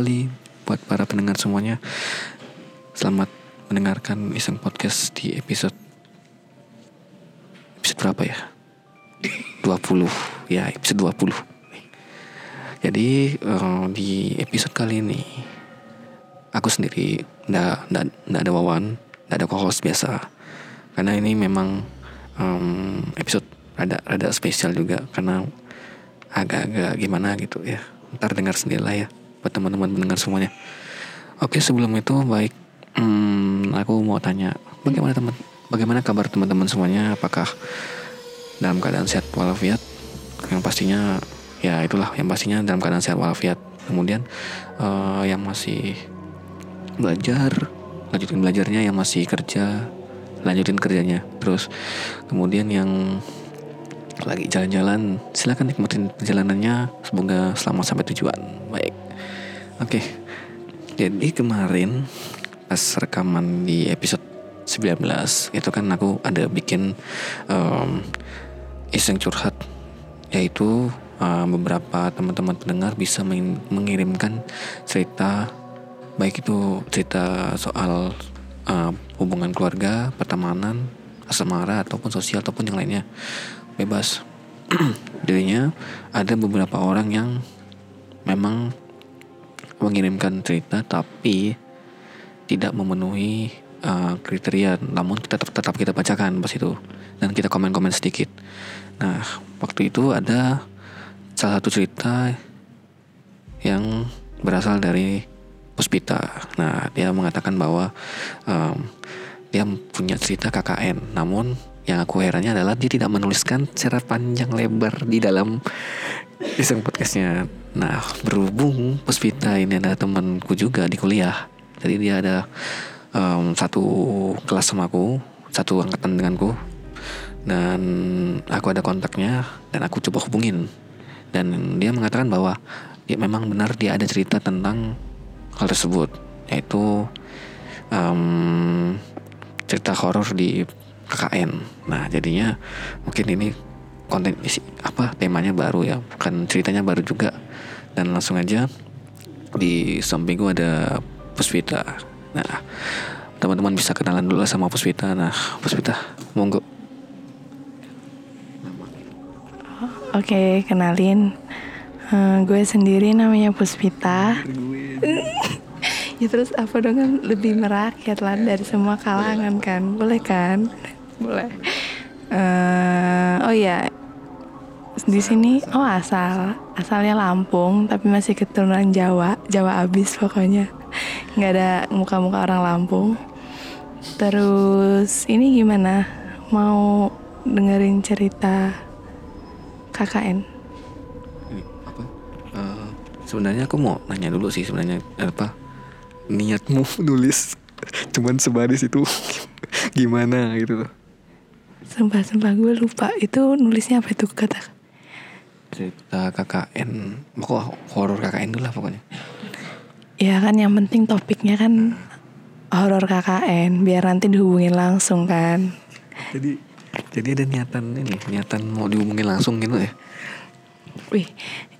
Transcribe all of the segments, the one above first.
kembali Buat para pendengar semuanya. Selamat mendengarkan Iseng Podcast di episode Episode berapa ya? 20 Ya episode 20 Jadi uh, di episode kali ini Aku sendiri Nggak, nggak, nggak ada wawan Nggak ada co-host biasa. Karena ini memang um, episode ada ada spesial juga karena agak-agak gimana gitu ya. Ntar dengar sendiri lah ya buat teman-teman mendengar semuanya. Oke sebelum itu baik hmm, aku mau tanya bagaimana teman bagaimana kabar teman-teman semuanya? Apakah dalam keadaan sehat walafiat? Yang pastinya ya itulah yang pastinya dalam keadaan sehat walafiat. Kemudian uh, yang masih belajar lanjutin belajarnya yang masih kerja lanjutin kerjanya terus. Kemudian yang lagi jalan-jalan silahkan nikmatin perjalanannya. Semoga selamat sampai tujuan. Baik oke okay. jadi kemarin pas rekaman di episode 19 itu kan aku ada bikin um, iseng curhat yaitu uh, beberapa teman-teman pendengar bisa mengirimkan cerita baik itu cerita soal uh, hubungan keluarga, pertemanan, asmara ataupun sosial ataupun yang lainnya bebas. Jadinya ada beberapa orang yang memang mengirimkan cerita tapi tidak memenuhi uh, kriteria, namun kita tetap, tetap kita bacakan pas itu dan kita komen-komen sedikit. Nah, waktu itu ada salah satu cerita yang berasal dari Puspita. Nah, dia mengatakan bahwa um, dia punya cerita KKN. Namun yang aku herannya adalah dia tidak menuliskan secara panjang lebar di dalam iseng podcastnya. Nah, berhubung Puspita ini adalah temanku juga di kuliah. Jadi dia ada um, satu kelas sama aku, satu angkatan denganku. Dan aku ada kontaknya dan aku coba hubungin. Dan dia mengatakan bahwa ya memang benar dia ada cerita tentang hal tersebut yaitu um, cerita horor di KKN. Nah jadinya mungkin ini konten isi apa temanya baru ya bukan ceritanya baru juga. Dan langsung aja di samping gue ada Puspita. Nah teman-teman bisa kenalan dulu sama Puspita. Nah Puspita monggo. Oke kenalin. Uh, gue sendiri namanya Puspita. Ya terus apa dong kan lebih merakyat lah dari semua kalangan kan? Boleh kan? Boleh. Uh, oh ya di sini oh asal asalnya Lampung tapi masih keturunan Jawa Jawa abis pokoknya. Nggak ada muka-muka orang Lampung. Terus ini gimana? Mau dengerin cerita KKN apa? Uh, sebenarnya aku mau nanya dulu sih sebenarnya apa? Niatmu nulis cuman sebaris itu gimana gitu? Sumpah, sumpah gue lupa. Itu nulisnya apa itu kata Cerita KKN Pokok horor KKN dulu lah pokoknya. Ya kan yang penting topiknya kan Horor KKN Biar nanti dihubungin langsung kan. Jadi Jadi ada niatan ini Niatan mau dihubungin langsung gitu ya? Wih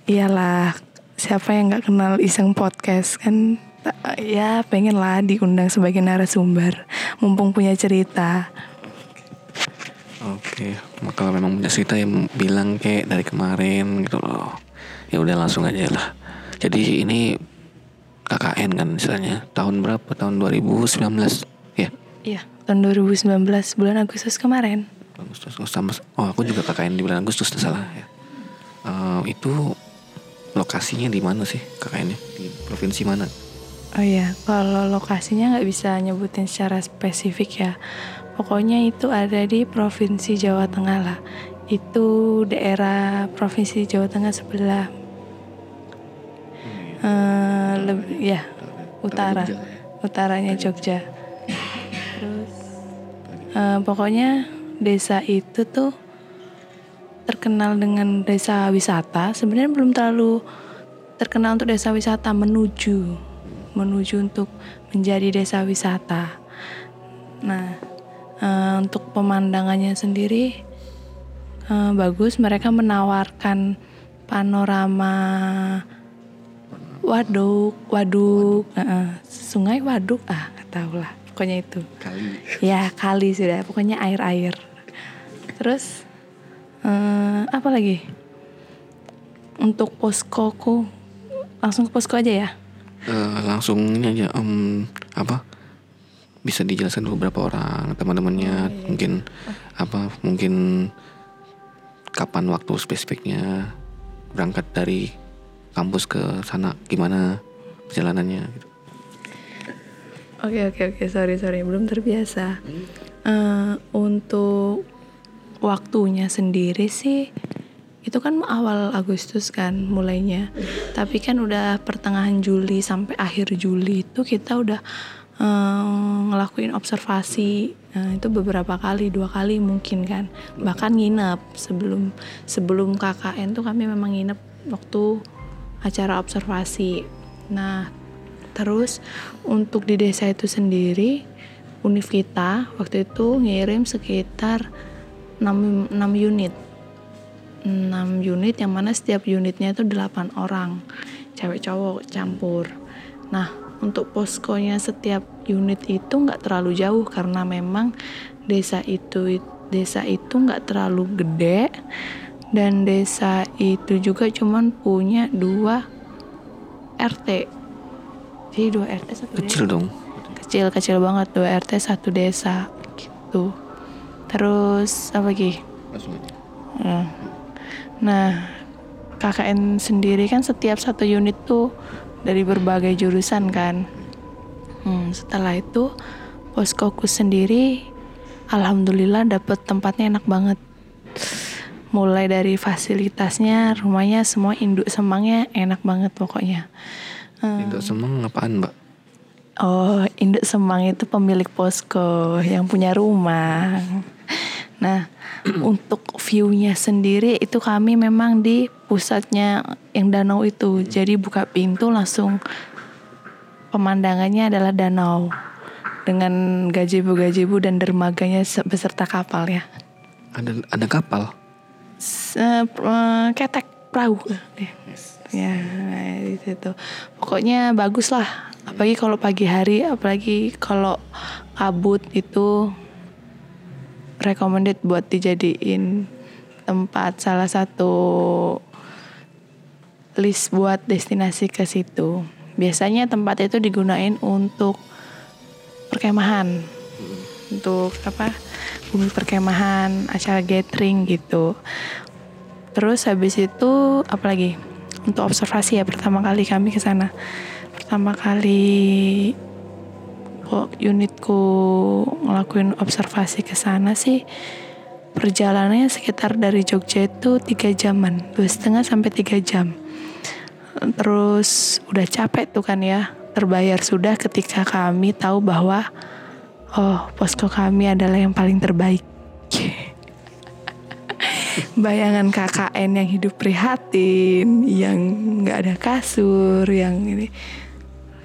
Iyalah Siapa yang gak kenal iseng podcast kan ya pengen lah diundang sebagai narasumber mumpung punya cerita oke kalau memang punya cerita yang bilang kayak dari kemarin gitu loh. Ya udah langsung aja lah. Jadi ini KKN kan misalnya tahun berapa? Tahun 2019 ya? Iya tahun 2019 bulan Agustus kemarin. Agustus sama oh aku juga KKN di bulan Agustus salah ya. Uh, itu lokasinya di mana sih KKN-nya di provinsi mana? Oh iya, kalau lokasinya nggak bisa nyebutin secara spesifik ya. Pokoknya itu ada di Provinsi Jawa Tengah lah. Itu daerah Provinsi Jawa Tengah sebelah. Hmm, uh, lebih ya, utara. Ya? Utaranya Jogja. Terus uh, pokoknya desa itu tuh terkenal dengan desa wisata. Sebenarnya belum terlalu terkenal untuk desa wisata menuju menuju untuk menjadi desa wisata. Nah, Eh, untuk pemandangannya sendiri eh, bagus. Mereka menawarkan panorama waduk, waduk, eh, sungai waduk, ah nggak tahu lah. Pokoknya itu. Kali. Ya kali sudah. Pokoknya air-air. Terus eh, apa lagi? Untuk poskoku langsung ke posko aja ya. Eh, langsung ini aja em, apa bisa dijelaskan dulu berapa orang teman-temannya mungkin apa mungkin kapan waktu spesifiknya berangkat dari kampus ke sana gimana perjalanannya gitu. Oke oke oke sorry sorry belum terbiasa. Eh, untuk waktunya sendiri sih itu kan awal Agustus kan mulainya. Tapi kan udah pertengahan Juli sampai akhir Juli itu kita udah eh, ngelakuin observasi. Nah, itu beberapa kali, dua kali mungkin kan. Bahkan nginep sebelum sebelum KKN tuh kami memang nginep waktu acara observasi. Nah, Terus untuk di desa itu sendiri Univ kita waktu itu ngirim sekitar 6, 6 unit 6 unit yang mana setiap unitnya itu 8 orang Cewek cowok campur Nah untuk poskonya setiap unit itu nggak terlalu jauh karena memang desa itu desa itu nggak terlalu gede dan desa itu juga cuman punya dua RT jadi dua RT satu kecil dong. Kecil kecil banget dua RT satu desa gitu. Terus apa lagi? Eh, nah KKN sendiri kan setiap satu unit tuh dari berbagai jurusan kan. Hmm, setelah itu poskoku sendiri alhamdulillah dapet tempatnya enak banget. Mulai dari fasilitasnya rumahnya semua induk semangnya enak banget pokoknya. Eh, itu semang apaan mbak? Oh, Induk Semang itu pemilik posko yang punya rumah. Nah, untuk view-nya sendiri itu kami memang di pusatnya yang danau itu. Jadi buka pintu langsung pemandangannya adalah danau dengan gazebo-gazebo dan dermaganya se- beserta kapal ya. ada ada kapal S- eh, ketek perahu. Eh, Ya, di situ. Pokoknya bagus lah. Apalagi kalau pagi hari, apalagi kalau kabut itu recommended buat dijadiin tempat salah satu list buat destinasi ke situ. Biasanya tempat itu digunain untuk perkemahan. Untuk apa? Bumi perkemahan, acara gathering gitu. Terus habis itu apa lagi? Untuk observasi ya pertama kali kami ke sana. Pertama kali unitku ngelakuin observasi ke sana sih perjalanannya sekitar dari Jogja itu tiga jaman, dua setengah sampai tiga jam. Terus udah capek tuh kan ya, terbayar sudah ketika kami tahu bahwa oh posko kami adalah yang paling terbaik. Bayangan KKN yang hidup prihatin, yang nggak ada kasur, yang ini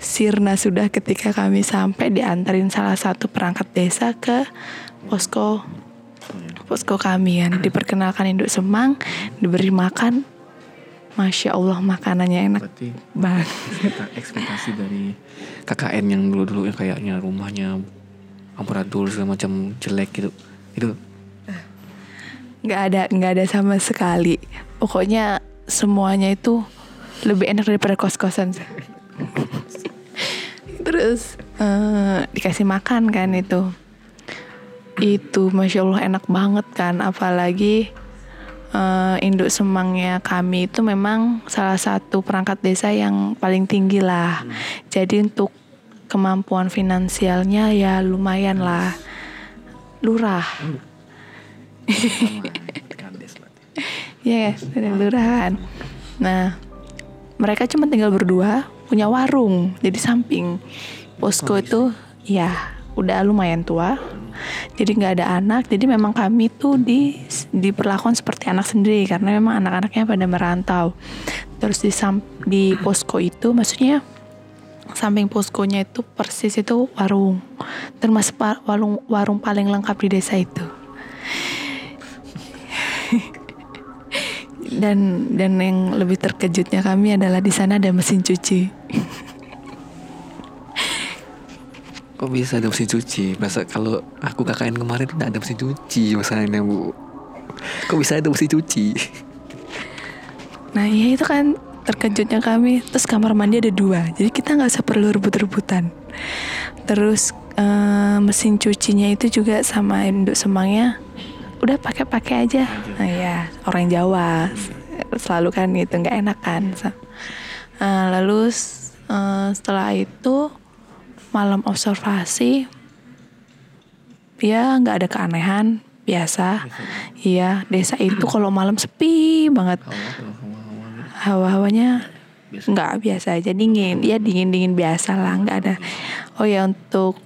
sirna sudah ketika kami sampai diantarin salah satu perangkat desa ke posko posko kami ya. Diperkenalkan induk semang diberi makan. Masya allah makanannya enak berarti banget. ekspekta- ekspektasi dari KKN yang dulu-dulu yang kayaknya rumahnya amburadul segala macam jelek gitu. Itu? Nggak ada nggak ada sama sekali. Pokoknya semuanya itu lebih enak daripada kos kosan terus eh, dikasih makan kan itu. Itu masya allah enak banget kan. Apalagi eh, induk semangnya kami itu memang salah satu perangkat desa yang paling tinggi lah. Jadi untuk kemampuan finansialnya ya lumayan lah. Lurah. Berarti Iya, yes, dari kelurahan. Nah, mereka cuma tinggal berdua, punya warung, jadi samping. Posko itu, ya, udah lumayan tua. Jadi nggak ada anak, jadi memang kami tuh di diperlakukan seperti anak sendiri karena memang anak-anaknya pada merantau. Terus di sam- di posko itu, maksudnya samping poskonya itu persis itu warung termasuk warung warung paling lengkap di desa itu dan dan yang lebih terkejutnya kami adalah di sana ada mesin cuci Kok bisa ada mesin cuci? Masa kalau aku KKN kemarin tidak ada mesin cuci masalahnya bu. Kok bisa ada mesin cuci? Nah iya itu kan terkejutnya kami Terus kamar mandi ada dua Jadi kita nggak usah perlu rebut-rebutan Terus eh, mesin cucinya itu juga sama induk semangnya Udah pakai-pakai aja. Nah ya orang Jawa Selalu kan gitu nggak enak kan. Nah, Lalu eh, setelah itu Malam observasi Ya nggak ada keanehan Biasa. Iya desa itu kalau malam sepi banget. Hawa-hawanya nggak biasa aja dingin. Ya dingin dingin biasa lah nggak ada. Oh ya untuk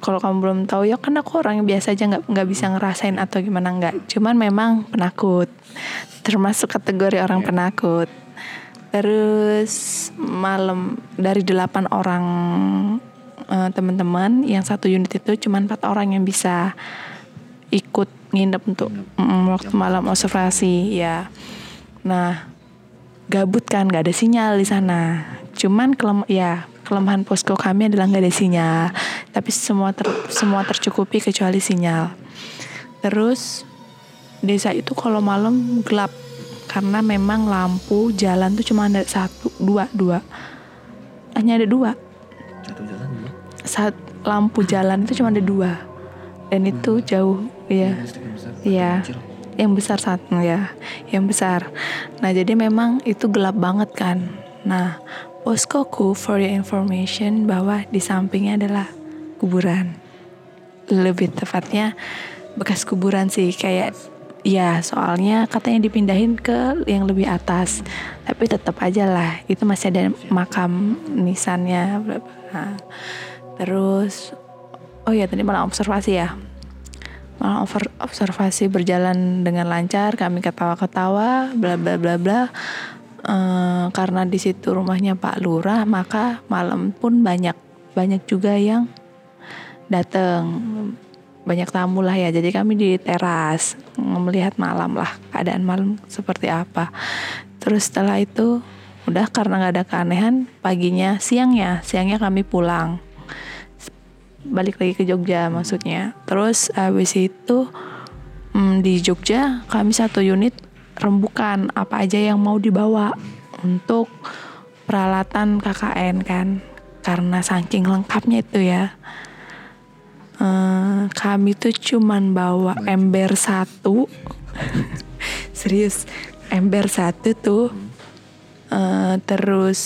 kalau kamu belum tahu ya kan aku orang yang biasa aja nggak nggak bisa ngerasain atau gimana nggak. Cuman memang penakut. Termasuk kategori orang penakut. Terus malam dari delapan orang eh, teman-teman yang satu unit itu cuman empat orang yang bisa ikut nginep untuk mm, waktu malam observasi ya. Nah gabut kan nggak ada sinyal di sana. Cuman kelem ya kelemahan posko kami adalah nggak ada sinyal. Tapi semua ter semua tercukupi kecuali sinyal. Terus desa itu kalau malam gelap. Karena memang lampu jalan tuh cuma ada satu dua dua. Hanya ada dua. Satu jalan bu. saat lampu jalan itu cuma ada dua. Dan itu jauh ya Iya, yang besar satu ya, yang besar. Nah jadi memang itu gelap banget kan. Nah poskoku for your information bahwa di sampingnya adalah kuburan. Lebih tepatnya bekas kuburan sih kayak ya soalnya katanya dipindahin ke yang lebih atas. Tapi tetap aja lah itu masih ada makam nisannya. Nah, terus oh ya tadi malah observasi ya observasi berjalan dengan lancar kami ketawa-ketawa bla bla bla bla. Eh, karena di situ rumahnya Pak Lurah maka malam pun banyak banyak juga yang datang banyak tamu lah ya. Jadi kami di teras melihat malam lah keadaan malam seperti apa. Terus setelah itu udah karena nggak ada keanehan paginya siangnya siangnya kami pulang balik lagi ke Jogja maksudnya. Terus habis itu mm, di Jogja kami satu unit rembukan apa aja yang mau dibawa untuk peralatan KKN kan. Karena saking lengkapnya itu ya. Eh, kami tuh cuman bawa ember satu. Serius, ember satu tuh. Eh, terus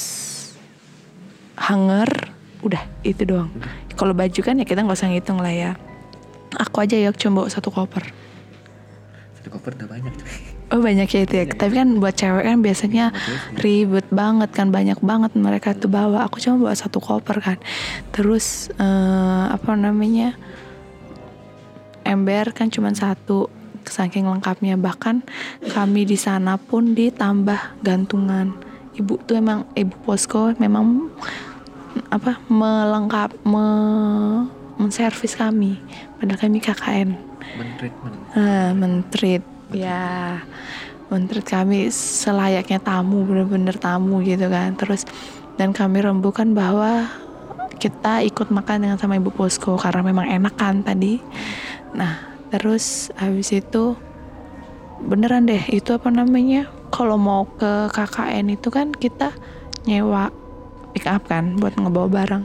hanger, udah itu doang. Kalau baju kan ya kita nggak usah ngitung lah ya. Aku aja ya cuma bawa satu koper. Satu koper udah banyak tuh. Oh banyak ya itu ya. Tapi kan buat cewek kan biasanya ribet banget kan banyak banget mereka tuh bawa. Aku cuma bawa satu koper kan. Terus eh, apa namanya ember kan cuma satu saking lengkapnya bahkan kami di sana pun ditambah gantungan. Ibu tuh emang ibu posko memang apa melengkap me menservis kami. Padahal kami KKN Men-treatment. Nah, menteri ya menteri kami selayaknya tamu bener-bener tamu gitu kan. Terus dan kami rembukan bahwa kita ikut makan dengan sama ibu posko karena memang enak kan tadi. Nah terus habis itu beneran deh itu apa namanya? Kalau mau ke KKN itu kan kita nyewa pick up kan buat ngebawa barang.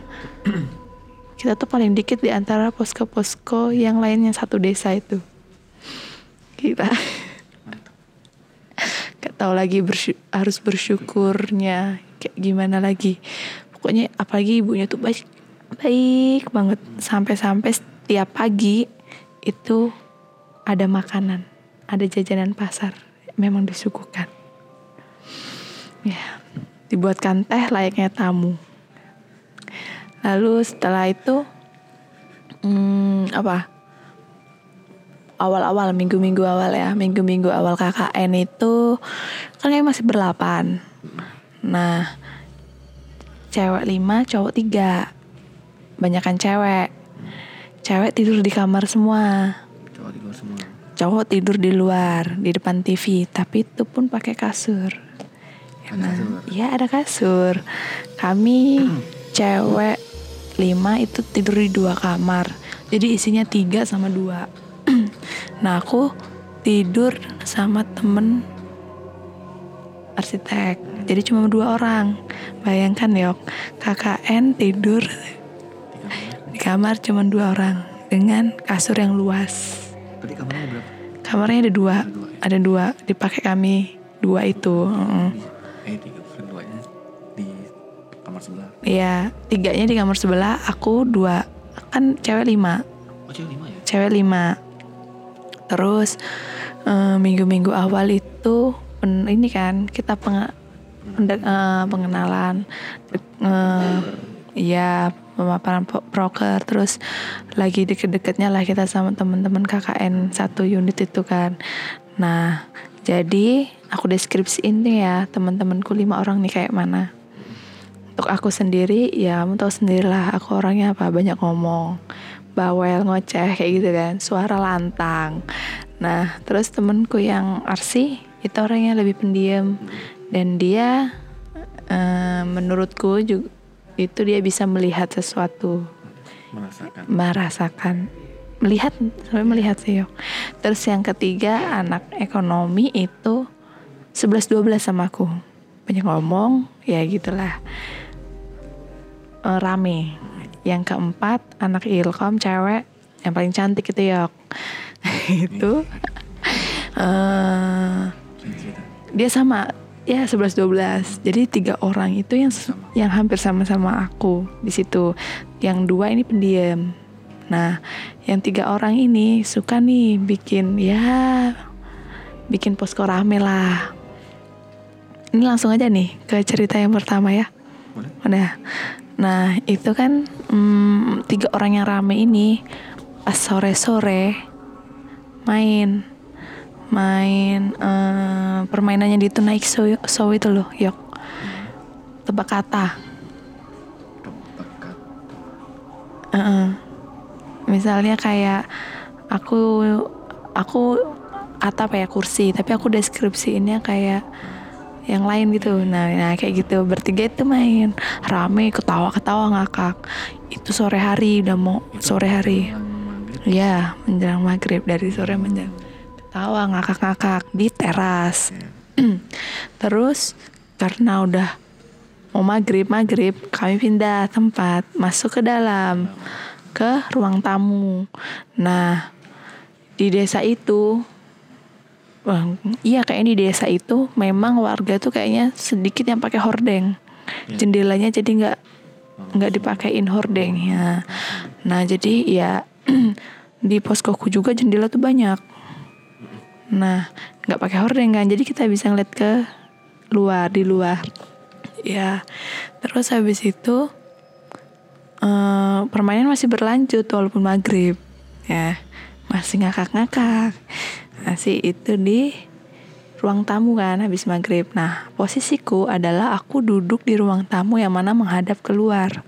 Kita tuh paling dikit di antara posko-posko yang lainnya satu desa itu. Kita gak tahu lagi bersy- harus bersyukurnya kayak gimana lagi. Pokoknya apalagi ibunya tuh baik baik banget. Sampai-sampai setiap pagi itu ada makanan ada jajanan pasar memang disuguhkan. Ya dibuatkan teh layaknya tamu. Lalu setelah itu hmm, apa? Awal-awal minggu-minggu awal ya. Minggu-minggu awal KKN itu kan kami masih berlapan. Nah cewek lima cowok tiga. Banyakan cewek. Cewek tidur di kamar semua. Cowok di luar semua. cowok tidur di luar di depan TV tapi itu pun pakai kasur Nah, iya ada kasur. Kami cewek lima itu tidur di dua kamar. Jadi isinya tiga sama dua. nah aku tidur sama temen arsitek. Jadi cuma dua orang. Bayangkan yok, KKN tidur di kamar cuma dua orang dengan kasur yang luas. Tadi kamarnya berapa? Kamarnya ada dua, Ada dua, ya? ada dua. Dipakai kami dua itu. Di, eh tiga keduanya di kamar sebelah. Iya, tiganya di kamar sebelah, aku dua. Kan cewek lima, Oh cewek lima ya? cewek lima. Terus eh, minggu-minggu awal itu pen- ini kan kita penge- pende- eh, pengenalan, eh, iya pemaparan proker. Terus lagi deket-deketnya lah kita sama teman-teman KKN satu unit itu kan. Nah, jadi aku deskripsiin nih ya teman-temanku lima orang nih kayak mana. Untuk aku sendiri ya kamu tahu sendirilah aku orangnya apa banyak ngomong bawel ngoceh kayak gitu kan suara lantang. Nah terus temenku yang arsi itu orangnya lebih pendiam. Dan dia eh, menurutku juga itu dia bisa melihat sesuatu. Merasakan. merasakan melihat sampai melihat sih terus yang ketiga anak ekonomi itu 11-12 sama aku. Banyak ngomong ya gitulah. Eh, rame. Yang keempat anak ilkom cewek yang paling cantik itu Yok itu Cerita. dia sama ya 11 12 jadi tiga orang itu yang yang hampir sama-sama aku di situ. Yang dua ini pendiam nah yang tiga orang ini suka nih bikin ya bikin posko rame lah ini langsung aja nih ke cerita yang pertama ya Boleh? udah nah itu kan hmm, tiga orang yang rame ini pas sore-sore main main eh, permainannya di Tonight Show, show itu loh yok tebak kata Kepekat. Heeh. Misalnya kayak aku aku kata apa ya kursi tapi aku deskripsiinnya kayak yang lain gitu. Nah, nah kayak gitu. Bertiga itu main. Rame ketawa ketawa ngakak. Itu sore hari udah mau Itu sore hari. Ya menjelang maghrib dari sore menjelang. Ketawa ngakak-ngakak di teras. Terus karena udah mau maghrib maghrib kami pindah tempat masuk ke dalam ke ruang tamu. Nah di desa itu, wah, iya kayaknya di desa itu memang warga tuh kayaknya sedikit yang pakai hordeng. Ya. Jendelanya jadi nggak nggak dipakein hordengnya. Nah jadi ya di poskoku juga jendela tuh banyak. Nah nggak pakai hordeng kan, jadi kita bisa ngeliat ke luar di luar. Ya terus habis itu eh, permainan masih berlanjut walaupun maghrib ya. Masih ngakak-ngakak. Masih itu di ruang tamu kan habis maghrib. Nah posisiku adalah aku duduk di ruang tamu yang mana menghadap keluar.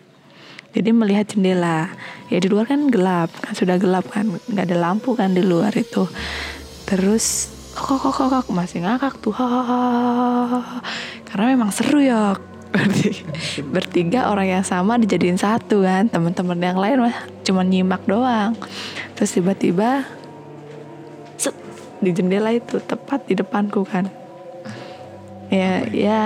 Jadi melihat jendela. Ya di luar kan gelap kan sudah gelap kan. Nggak ada lampu kan di luar itu. Terus kok kok kok kok masih ngakak tuh Hahaha. karena memang seru ya Berti- bertiga orang yang sama dijadiin satu kan teman-teman yang lain mah cuma nyimak doang. Terus tiba-tiba set, di jendela itu tepat di depanku kan. Ya ya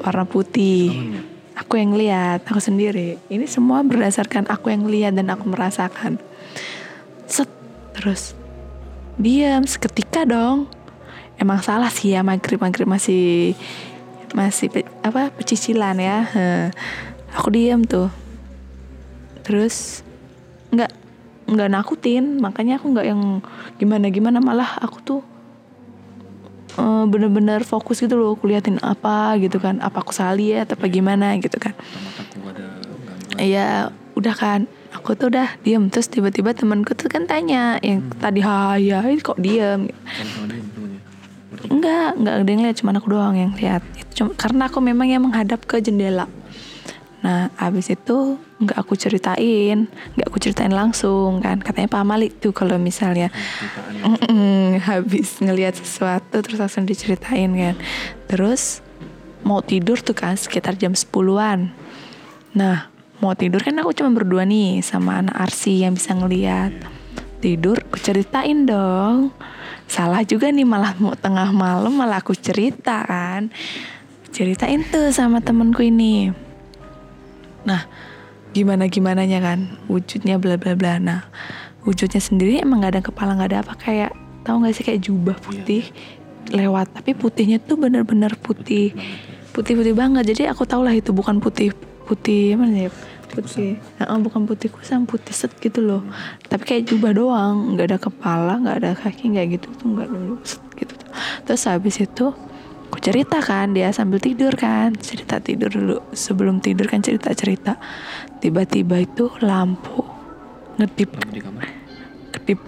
warna putih. Aku yang lihat aku sendiri. Ini semua berdasarkan aku yang lihat dan aku merasakan. Set terus diam seketika dong. Emang salah sih ya maghrib maghrib masih masih pe- apa pecicilan ya Heh. aku diam tuh terus nggak nggak nakutin makanya aku nggak yang gimana gimana malah aku tuh eh, bener-bener fokus gitu loh kuliatin apa gitu kan apa aku salah lihat apa gimana gitu kan. Iya, udah kan. Aku tuh udah diem terus tiba-tiba temanku tuh kan tanya yang tadi haya ini kok diem? Sama-sama dia temennya. Bertiga. Enggak, enggak ada yang lihat, cuma aku doang yang lihat. Itu cuma karena aku memang yang menghadap ke jendela. Nah, abis itu nggak aku ceritain, nggak aku ceritain langsung kan. Katanya Pak Malik tuh kalau misalnya mm-mm, habis ngelihat sesuatu terus langsung diceritain kan. Terus mau tidur tuh kan sekitar jam 10-an. Nah, mau tidur kan aku cuma berdua nih sama anak Arsi yang bisa ngeliat. Tidur, aku ceritain dong. Salah juga nih malah mau tengah malam malah aku cerita kan. Ceritain tuh sama temenku ini. Nah, gimana gimananya kan wujudnya bla bla bla. Nah, wujudnya sendiri emang gak ada kepala gak ada apa kayak tahu nggak sih kayak jubah putih lewat tapi putihnya tuh bener-bener putih putih putih banget jadi aku tahu lah itu bukan putih putih mana ya? Putih Heeh, bukan putih kusam putih set gitu loh. Tapi kayak jubah doang nggak ada kepala nggak ada kaki nggak gitu tuh nggak dulu set gitu tuh. terus habis itu aku cerita kan dia sambil tidur kan. Cerita tidur dulu sebelum tidur kan cerita cerita tiba-tiba itu lampu ngedip Lampu di kamar. kedip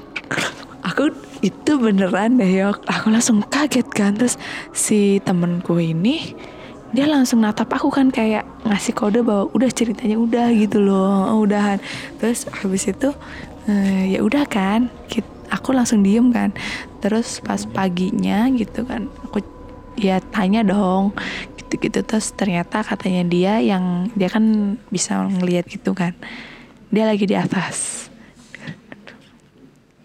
aku itu beneran deh yok aku langsung kaget kan. Terus si temenku ini dia langsung natap aku kan kayak ngasih kode bahwa udah ceritanya udah gitu loh. Oh, udahan. Terus habis itu eh, ya udah kan aku langsung diem kan. Terus pas paginya gitu kan aku ya tanya dong gitu-gitu. Terus ternyata katanya dia yang dia kan bisa ngelihat gitu kan. Dia lagi di atas.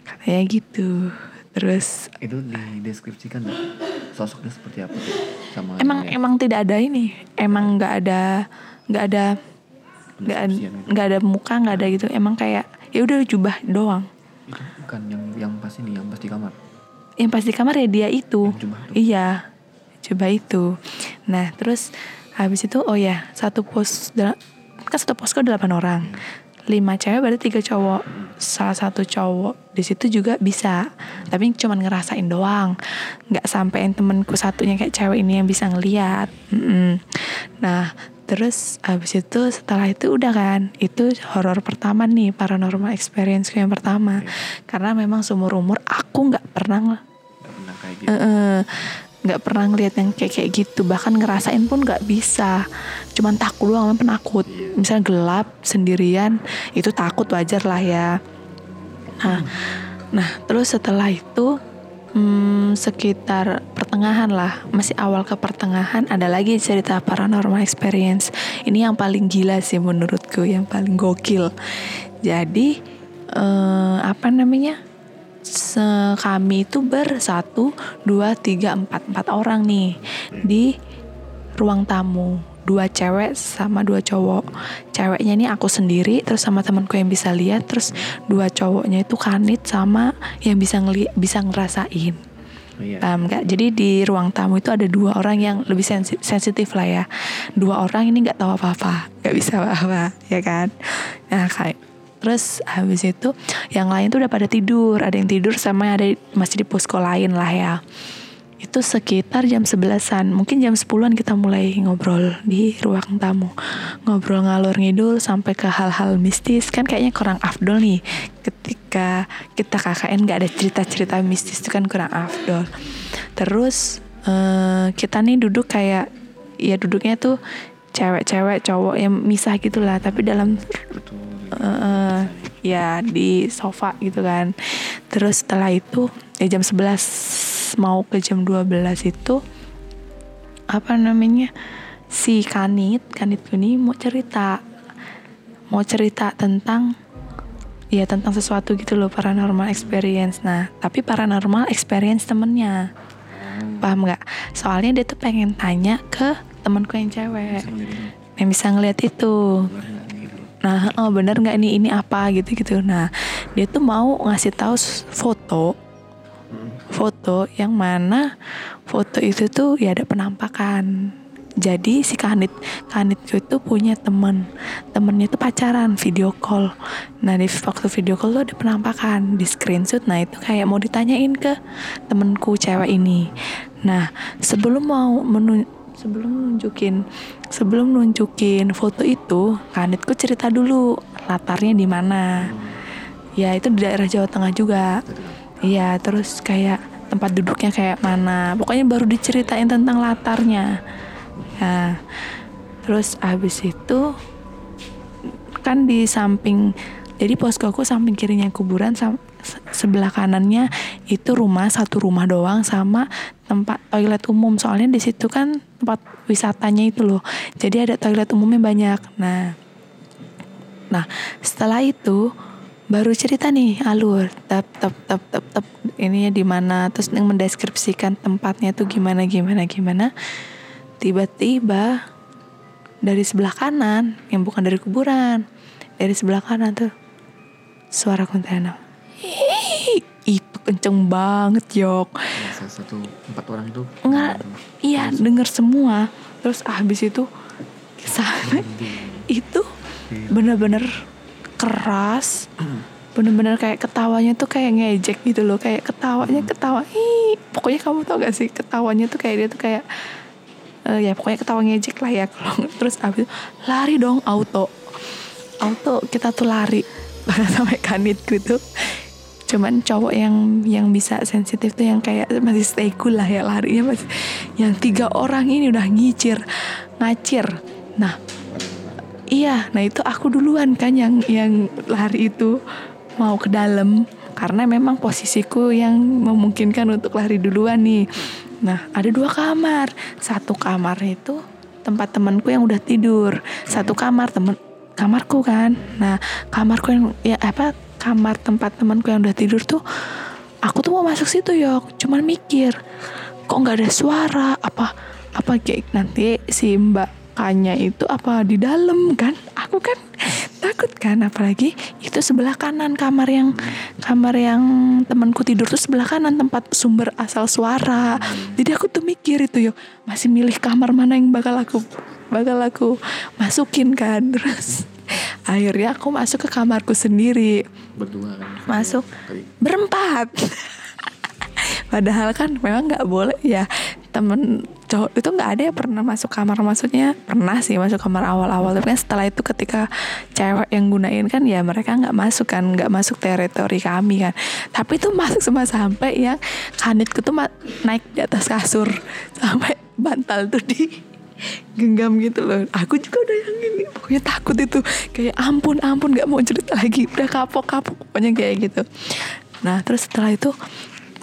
Katanya gitu terus Itu dideskripsikan nggak? sosoknya seperti apa tuh? Sama emang ya, emang tidak ada ini. Emang nggak ada nggak ada nggak nggak ada muka nggak ada gitu. Emang kayak ya udah jubah doang. Itu bukan yang yang pas ini, yang pas di kamar. yang pas di kamar ya dia itu. Yang jubah iya coba itu. Nah terus habis itu oh ya satu pos kan satu posko delapan orang lima cewek berarti tiga cowok. Salah satu cowok di situ juga bisa tapi cuman ngerasain doang. Nggak sampein temenku satunya kayak cewek ini yang bisa ngeliat. Mm-mm. nah terus habis itu setelah itu udah kan itu horor pertama nih paranormal experience yang pertama. Karena memang seumur umur aku nggak pernah Nggak pernah kayak gitu. Eh, nggak pernah ngeliat yang kayak kayak gitu. Bahkan ngerasain pun nggak bisa. Cuman takut doang penakut. Misalnya gelap sendirian itu takut wajar lah ya. Nah nah terus setelah itu hmm, sekitar pertengahan lah. Masih awal ke pertengahan ada lagi cerita paranormal experience. Ini yang paling gila sih menurutku yang paling gokil. Jadi eh, apa namanya kami itu bersatu dua tiga empat empat orang nih di ruang tamu. Dua cewek sama dua cowok. Ceweknya ini aku sendiri terus sama temanku yang bisa lihat terus dua cowoknya itu kanit sama yang bisa ngeli bisa ngerasain. Oh, iya. paham nggak? Jadi di ruang tamu itu ada dua orang yang lebih sensi- sensitif lah ya. Dua orang ini nggak tahu apa apa nggak bisa apa apa ya kan? Nah kayak terus habis itu yang lain tuh udah pada tidur. Ada yang tidur sama ada masih di posko lain lah ya. Itu sekitar jam 11-an mungkin jam 10-an kita mulai ngobrol di ruang tamu. Ngobrol ngalor ngidul sampai ke hal-hal mistis. Kan kayaknya kurang afdol nih. Ketika kita KKN nggak ada cerita-cerita mistis itu kan kurang afdol. Terus eh, kita nih duduk kayak ya duduknya tuh cewek-cewek cowok yang misah gitulah. Tapi dalam. Eh, ya di sofa gitu kan. Terus setelah itu ya jam 11 mau ke jam 12 itu apa namanya si kanit kanit ini mau cerita. Mau cerita tentang ya tentang sesuatu gitu loh paranormal experience. Nah tapi paranormal experience temennya. Paham nggak? Soalnya dia tuh pengen tanya ke temanku yang cewek. Yang bisa ngeliat. Itu Nah, oh bener nggak ini ini apa gitu gitu. Nah, dia tuh mau ngasih tahu foto, foto yang mana foto itu tuh ya ada penampakan. Jadi si kanit kanitku itu punya temen temennya tuh pacaran video call. Nah di waktu video call tuh ada penampakan di screenshot. Nah itu kayak mau ditanyain ke temenku cewek ini. Nah sebelum mau menun sebelum nunjukin sebelum nunjukin foto itu kanitku cerita dulu latarnya di mana. Ya itu di daerah Jawa Tengah juga. Iya terus kayak tempat duduknya kayak mana. Pokoknya baru diceritain tentang latarnya. Nah terus abis itu kan di samping jadi posko aku samping kirinya kuburan sebelah kanannya itu rumah satu rumah doang sama tempat toilet umum. Soalnya di situ kan tempat wisatanya itu loh. Jadi ada toilet umumnya banyak. Nah nah setelah itu baru cerita nih alur tap tap tap tap tap ininya di mana terus yang mendeskripsikan tempatnya tuh gimana gimana gimana. Tiba-tiba dari sebelah kanan yang bukan dari kuburan dari sebelah kanan tuh suara kuntilanak kenceng banget yok. Ya, salah satu empat orang itu Enggak, iya denger semua. Terus habis itu sampai itu bener-bener keras. Bener-bener kayak ketawanya tuh kayak ngejek gitu loh. Kayak ketawanya ketawa. Ih pokoknya kamu tau gak sih ketawanya tuh kayak dia tuh kayak eh, ya pokoknya ketawa ngejek lah ya. Kalau terus abis itu lari dong auto. Auto kita tuh lari. Sampai kanit gitu cuman cowok yang yang bisa sensitif tuh yang kayak masih stay cool lah ya larinya masih. Yang tiga orang ini udah ngicir ngacir. Nah iya nah itu aku duluan kan yang yang lari itu mau ke dalam. Karena memang posisiku yang memungkinkan untuk lari duluan nih. Nah ada dua kamar. Satu kamar itu tempat temanku yang udah tidur. Satu kamar temen kamarku kan. Nah kamarku yang ya apa kamar tempat temanku yang udah tidur tuh aku tuh mau masuk situ yok cuman mikir kok nggak ada suara? Apa apa kayak nanti si mbak Kanya itu apa di dalam kan? Aku kan takut kan apalagi itu sebelah kanan kamar yang kamar yang temanku tidur tuh sebelah kanan tempat sumber asal suara. Jadi aku tuh mikir itu yo. Masih milih kamar mana yang bakal aku bakal aku masukin kan terus akhirnya aku masuk ke kamarku sendiri. Berdua kan? Masuk. Kali. berempat. Padahal kan memang nggak boleh ya. Temen cowok itu nggak ada yang pernah masuk kamar. Maksudnya pernah sih masuk kamar awal-awal. Tapi kan setelah itu ketika cewek yang gunain kan ya mereka nggak masuk kan. Nggak masuk teritori kami kan. Tapi itu masuk semua sampai yang kanitku tuh naik di atas kasur. Sampai bantal tuh di genggam gitu loh. Aku juga udah yang ini pokoknya takut itu. Kayak ampun ampun nggak mau cerita lagi udah kapok kapok pokoknya kayak gitu. Nah terus setelah itu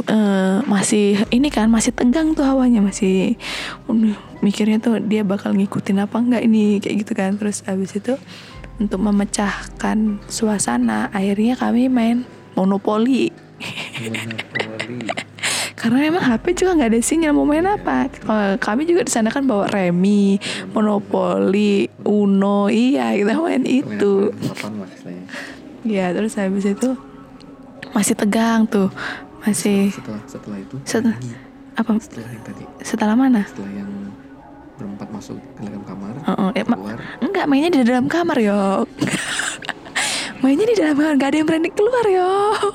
eh, masih ini kan masih tegang tuh hawanya masih uh, mikirnya tuh dia bakal ngikutin apa enggak ini kayak gitu kan. Terus abis itu untuk memecahkan suasana akhirnya kami main monopoli karena emang HP juga nggak ada sinyal mau main apa. Kalau kami juga di sana kan bawa remi monopoli uno iya kita main itu. Papan lah istilahnya. ya terus habis itu masih tegang tuh. Masih setelah setelah itu? Setelah- apa? setelah yang tadi? Setelah mana? Setelah yang berempat masuk ke dalam kamar eh, ma- keluar. Enggak mainnya di dalam kamar yok mainnya di dalam kamar nggak ada yang berani keluar yok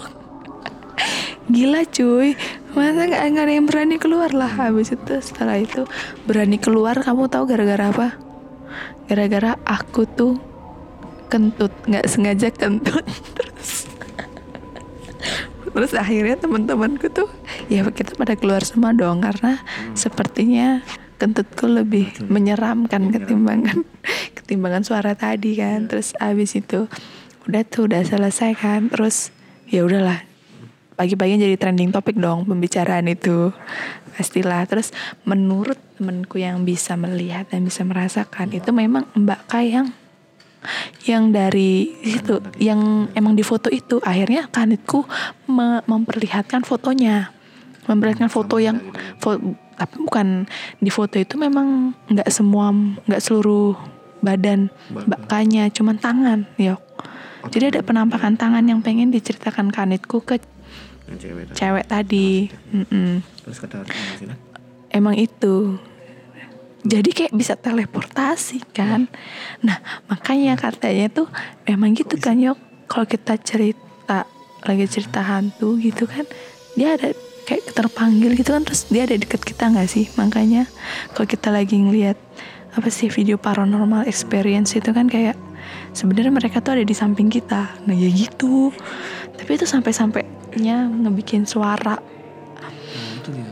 gila cuy masa nggak nggak ada yang berani keluar lah habis itu setelah itu. Berani keluar kamu tahu gara-gara apa? Gara-gara aku tuh kentut nggak sengaja kentut. Terus terus akhirnya teman-temanku tuh ya kita pada keluar semua dong karena sepertinya kentutku lebih menyeramkan ketimbangan ketimbangan suara tadi kan. Terus abis itu udah tuh udah selesai kan. Terus ya udahlah pagi-pagi jadi trending topik dong pembicaraan itu. Pastilah. Terus menurut temenku yang bisa melihat dan bisa merasakan itu memang Mbak Kayang yang dari itu yang emang di foto itu akhirnya kanitku me- memperlihatkan fotonya. Memperlihatkan foto yang fo- tapi bukan di foto itu memang nggak semua nggak seluruh badan bakanya cuman tangan yok jadi ada penampakan tangan yang pengen diceritakan kanitku ke yang cewek tadi. cewek tadi. Mm-mm. terus kata Sina emang itu. Jadi kayak bisa teleportasi kan. Nah makanya katanya tuh emang gitu kan yok. Kalau kita cerita lagi cerita hantu gitu kan dia ada kayak terpanggil gitu kan terus dia ada deket kita nggak sih? Makanya kalau kita lagi ngelihat apa sih video paranormal experience itu kan kayak sebenarnya mereka tuh ada di samping kita. Nah ya gitu. Tapi itu sampai sampainya ngebikin suara. Nah, itu dia.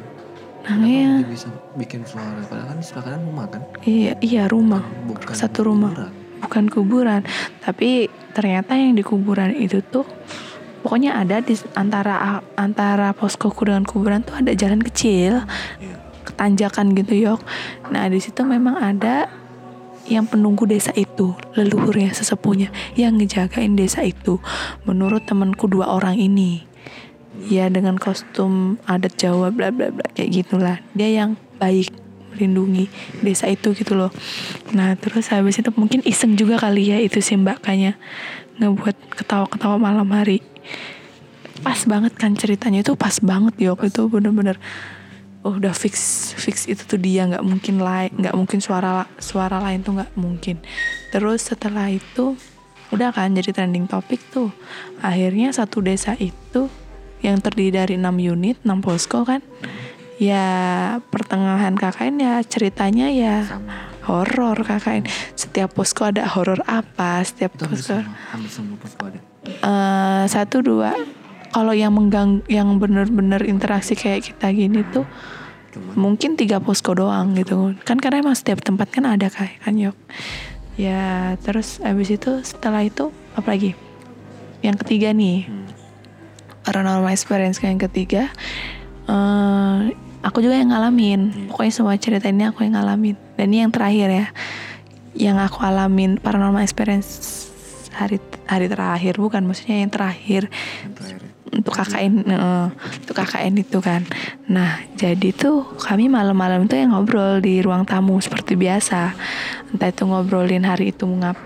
Nah iya. bisa bikin suara? Padahal kan di sebelah kanan rumah kan? Iya iya rumah. Bukan satu rumah. kuburan. bukan kuburan. Tapi ternyata yang di kuburan itu tuh pokoknya ada di antara antara poskoku dengan kuburan tuh ada jalan kecil. Iya. ketanjakan gitu yok. Nah di situ memang ada yang penunggu desa itu leluhurnya sesepuhnya yang ngejagain desa itu. Menurut temanku dua orang ini ya dengan kostum adat Jawa bla bla bla kayak gitulah. Dia yang baik melindungi desa itu gitu loh. Nah terus habis itu mungkin iseng juga kali ya itu si mbak kayaknya ngebuat ketawa-ketawa malam hari. Pas banget kan ceritanya itu pas banget yok itu bener-bener oh udah fix fix itu tuh dia nggak mungkin lain nggak mungkin suara suara lain tuh nggak mungkin. Terus setelah itu udah kan jadi trending topik tuh. Akhirnya satu desa itu yang terdiri dari 6 unit 6 posko kan? Ya pertengahan KKN ya ceritanya ya horor KKN setiap posko ada horor apa? Setiap Itu posko hampir semua posko ada. eh satu dua. Kalau yang menggang yang bener-bener interaksi kayak kita gini tuh Cuman mungkin tiga posko doang gitu kan. Karena emang setiap tempat kan ada kayak kan yok? Ya terus abis itu setelah itu apa lagi? Yang ketiga nih. Hmm, paranormal experience yang ketiga eh aku juga yang ngalamin. Iya. pokoknya semua cerita ini aku yang ngalamin. Dan ini yang terakhir ya yang aku alamin paranormal experience hari hari terakhir. Bukan maksudnya yang terakhir yang terakhir. untuk KKN eh, untuk KKN itu kan. Nah jadi tuh kami malam-malam itu yang ngobrol di ruang tamu seperti biasa. Entah itu ngobrolin hari itu mau ngap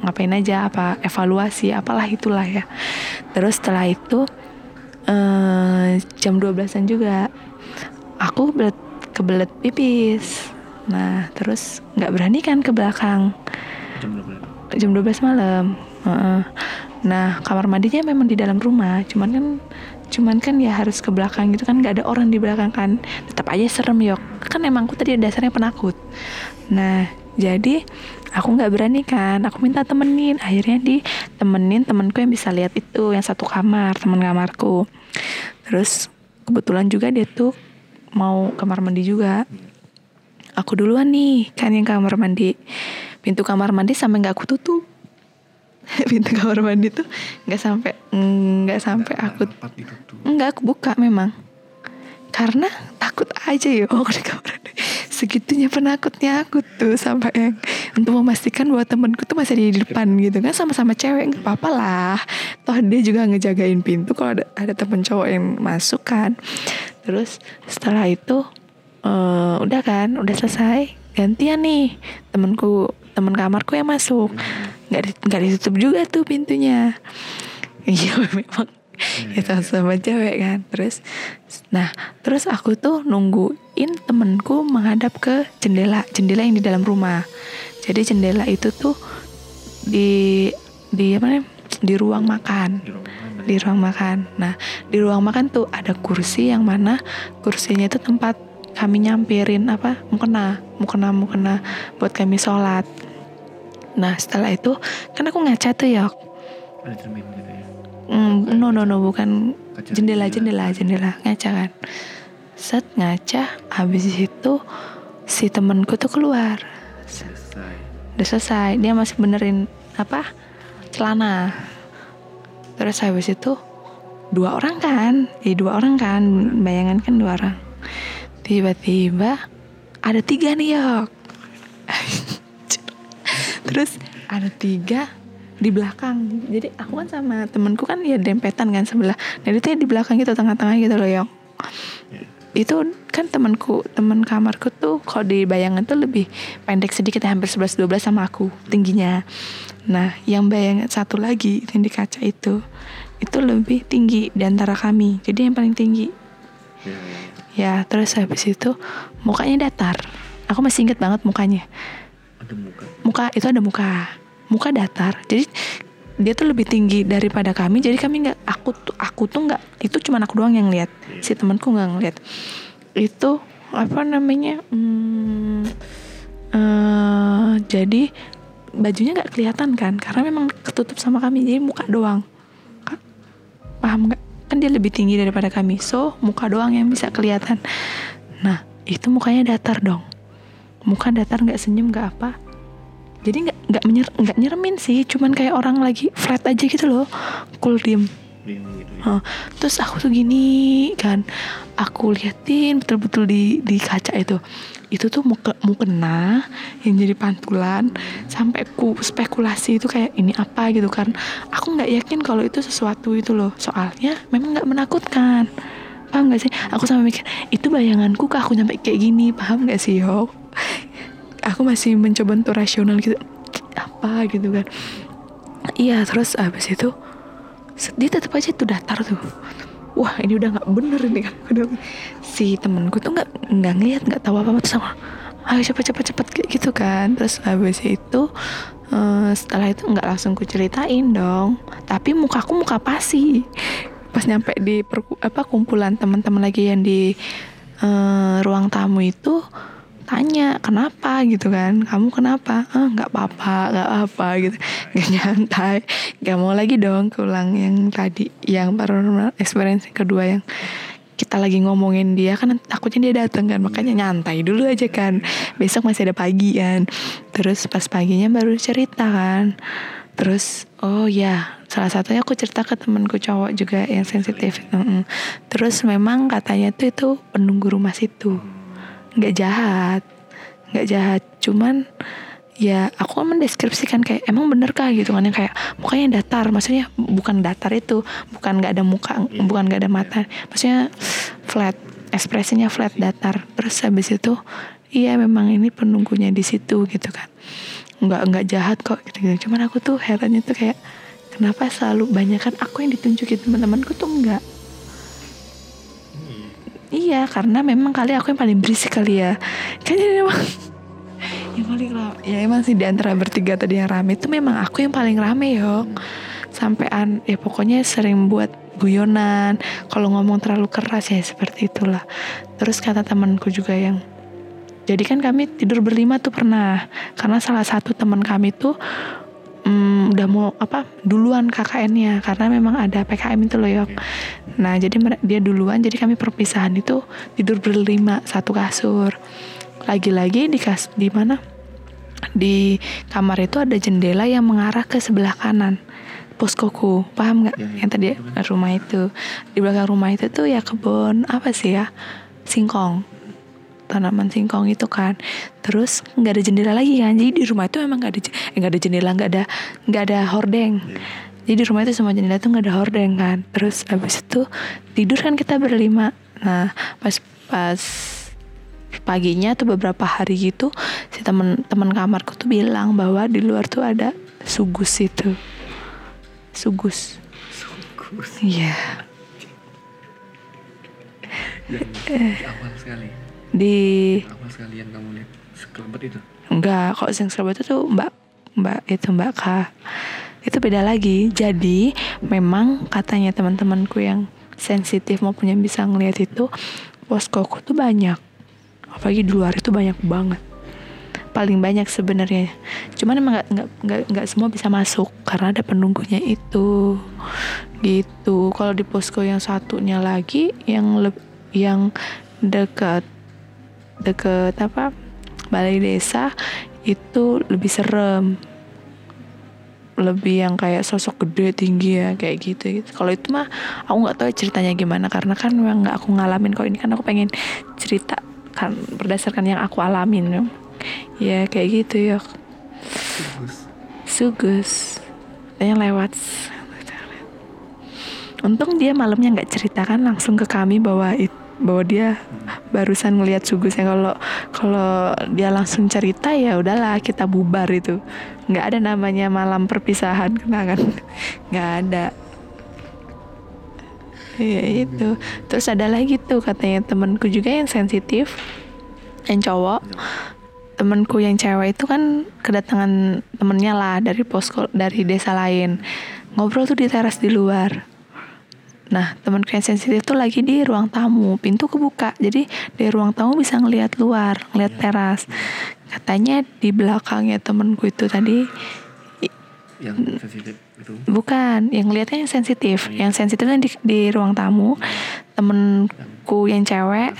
ngapain aja apa evaluasi apalah itulah ya. Terus setelah itu eh, jam 12-an juga aku belet, kebelet pipis nah terus nggak berani kan ke belakang Jam berapa? jam 12 malam. Heeh. Nah kamar mandinya memang di dalam rumah, cuman kan cuman kan ya harus ke belakang gitu kan nggak ada orang di belakang kan tetap aja serem yok kan emang aku tadi dasarnya penakut nah jadi aku nggak berani kan aku minta temenin. Akhirnya ditemenin temenku yang bisa lihat itu yang satu kamar teman kamarku. Terus kebetulan juga dia tuh mau kamar mandi juga. Aku duluan nih kan yang kamar mandi. Pintu kamar mandi sampai nggak aku tutup. Pintu kamar mandi tuh nggak sampai nggak sampai aku nggak aku buka memang karena takut aja ya oh di kamar mandi segitunya penakutnya aku tuh sampai yang untuk memastikan bahwa temanku tuh masih di depan gitu kan sama-sama cewek nggak apa-apa lah. Toh dia juga ngejagain pintu kalau ada ada temen cowok yang masuk kan. Terus setelah itu eh, udah kan udah selesai gantian nih. Temenku temen kamarku yang masuk. Nggak nggak ditutup juga tuh pintunya. Iya memang itu sama cewek kan terus nah terus aku tuh nungguin temenku menghadap ke jendela jendela yang di dalam rumah jadi jendela itu tuh di di apa namanya di ruang makan Di ruang mana? di ruang makan. Nah, di ruang makan tuh ada kursi yang mana kursinya itu tempat kami nyampirin apa mukena, mukena, mukena buat kami sholat. Nah, setelah itu kan aku ngaca tuh ya. Mm, no no no bukan Kaca jendela jendela. jendela ngaca kan. Set ngaca, habis itu si temenku tuh keluar. Selesai. Udah selesai, dia masih benerin apa celana. Terus habis itu dua orang kan, eh dua orang kan, bayangan kan dua orang. Tiba-tiba ada tiga nih yok. Terus ada tiga di belakang. Jadi aku kan sama temenku kan ya dempetan kan sebelah. Nah itu ya di belakang gitu tengah-tengah gitu loh yok. Ya. Itu kan temanku, teman kamarku tuh kalau di bayangan tuh lebih pendek sedikit ya, hampir 11-12 sama aku tingginya. Nah, yang bayangan satu lagi yang di kaca itu itu lebih tinggi di antara kami. Jadi yang paling tinggi. Ya, ya, ya. Ya, terus habis itu mukanya datar. Aku masih inget banget mukanya. Ada muka. Muka itu ada muka. Muka datar. Jadi dia tuh lebih tinggi daripada kami. Jadi kami nggak aku tuh aku tuh nggak itu cuma aku doang yang lihat. Si temanku nggak ngeliat. Itu apa namanya? Hmm, eh, jadi bajunya nggak kelihatan kan karena memang ketutup sama kami jadi muka doang paham nggak kan dia lebih tinggi daripada kami so muka doang yang bisa kelihatan nah itu mukanya datar dong muka datar nggak senyum nggak apa jadi nggak nggak menyer nggak nyeremin sih cuman kayak orang lagi flat aja gitu loh cool diem. Gitu ya. Terus aku tuh gini kan aku liatin betul-betul di di kaca itu. Itu tuh mau ke, mau kena yang jadi pantulan sampai ku spekulasi itu kayak ini apa? gitu kan. Aku nggak yakin kalau itu sesuatu itu loh soalnya memang nggak menakutkan. Paham gak sih? Aku sampai mikir itu bayanganku kah aku nyampe kayak gini? Paham gak sih yo aku masih mencoba untuk rasional gitu. Apa gitu kan. Iya terus abis itu dia tetap aja tuh datar tuh. Wah ini udah nggak bener ini kan. Si temenku tuh nggak nggak ngeliat nggak tahu apa apa tuh sama ayo cepet cepet cepet gitu kan. Terus habis itu eh, setelah itu nggak langsung ku ceritain dong. Tapi mukaku muka pasi. Pas nyampe di apa kumpulan teman-teman lagi yang di eh, ruang tamu itu tanya kenapa? gitu kan. Kamu kenapa? Ah nggak apa-apa nggak apa gitu. Nggak nyantai nggak mau lagi dong keulang yang tadi yang paranormal experience kedua yang kita lagi ngomongin dia kan takutnya dia datang kan. Makanya nyantai dulu aja kan. Besok masih ada pagi kan. Terus pas paginya baru cerita kan. Terus oh ya salah satunya aku cerita ke temanku cowok juga yang sensitif. Terus memang katanya tuh itu penunggu rumah situ nggak jahat nggak jahat. Cuman ya aku kan mendeskripsikan kayak emang bener kah? gitu kan yang kayak mukanya datar. Maksudnya bukan datar itu bukan nggak ada muka bukan nggak ada mata. Maksudnya flat ekspresinya flat datar. Terus habis itu iya memang ini penunggunya di situ gitu kan. Nggak nggak jahat kok gitu, gitu cuman aku tuh herannya tuh kayak kenapa selalu banyak? Kan aku yang ditunjukin teman-temanku tuh enggak Iya, karena memang kali aku yang paling berisik kali ya. Kayaknya memang yang paling rame. Ya emang sih di antara bertiga tadi yang rame itu memang aku yang paling rame yo. Sampean ya pokoknya sering buat guyonan. Kalau ngomong terlalu keras ya seperti itulah. Terus kata temanku juga yang jadi kan kami tidur berlima tuh pernah karena salah satu teman kami tuh mm, udah mau apa duluan KKN-nya karena memang ada PKM itu loh yok. Nah jadi dia duluan jadi kami perpisahan itu tidur berlima satu kasur. Lagi-lagi di kas di mana di kamar itu ada jendela yang mengarah ke sebelah kanan poskoku paham nggak Ya, ya. yang tadi rumah itu di belakang rumah itu tuh ya kebun apa sih ya singkong tanaman singkong itu kan. Terus nggak ada jendela lagi kan. Jadi di rumah itu emang nggak ada eh, nggak ada jendela nggak ada nggak ada hordeng. Jadi di rumah itu semua jendela tuh nggak ada hordeng kan. Terus habis itu tidur kan kita berlima. Nah pas pas paginya tuh beberapa hari gitu si temen teman kamarku tuh bilang bahwa di luar tuh ada sugus itu. Sugus. Iya. Yang awal sekali. Di Awal sekali yang kamu lihat sekelebat itu. Enggak, kok yang Surabaya itu tuh Mbak Mbak itu Mbak K. Itu beda lagi. Jadi memang katanya teman-temanku yang sensitif maupun yang bisa ngelihat itu poskoku tuh banyak. Apalagi di luar itu banyak banget. Paling banyak sebenarnya. Cuman emang nggak nggak nggak nggak semua bisa masuk karena ada penunggunya itu. Gitu. Kalau di posko yang satunya lagi yang yang dekat deket apa balai desa itu lebih serem. Lebih yang kayak sosok gede tinggi ya kayak gitu, gitu. kalau itu mah aku nggak tahu ceritanya gimana karena kan memang nggak aku ngalamin. Kok ini kan aku pengen cerita kan berdasarkan yang aku alamin ya, ya kayak gitu ya. Bagus. sugus. Yang lewat. Untung dia malamnya nggak ceritakan langsung ke kami bahwa it, bahwa dia barusan ngelihat sugusnya. Kalau kalau dia langsung cerita ya udahlah kita bubar itu. Nggak ada namanya malam perpisahan kenangan. Nggak ada. Ya itu. Terus ada lagi tuh katanya temanku juga yang sensitif yang cowok. Temanku yang cewek itu kan kedatangan temennya lah dari posko dari desa lain. Ngobrol tuh di teras di luar nah temanku yang sensitif tuh lagi di ruang tamu pintu kebuka. Jadi dari ruang tamu bisa ngelihat luar ngelihat teras. Katanya di belakangnya temanku itu tadi Yang sensitif itu. bukan yang ngelihatnya yang sensitif. Yang sensitifnya di, di ruang tamu. Temenku yang cewek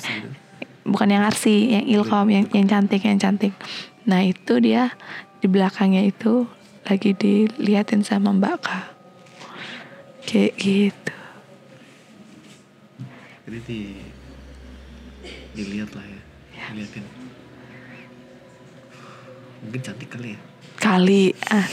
bukan yang arsi yang ilkom yang yang cantik yang cantik. Nah itu dia di belakangnya itu lagi diliatin sama Mbak K. Kayak gitu. Jadi di dilihat lah ya, diliatin. Mungkin cantik kali ya. Kali ah.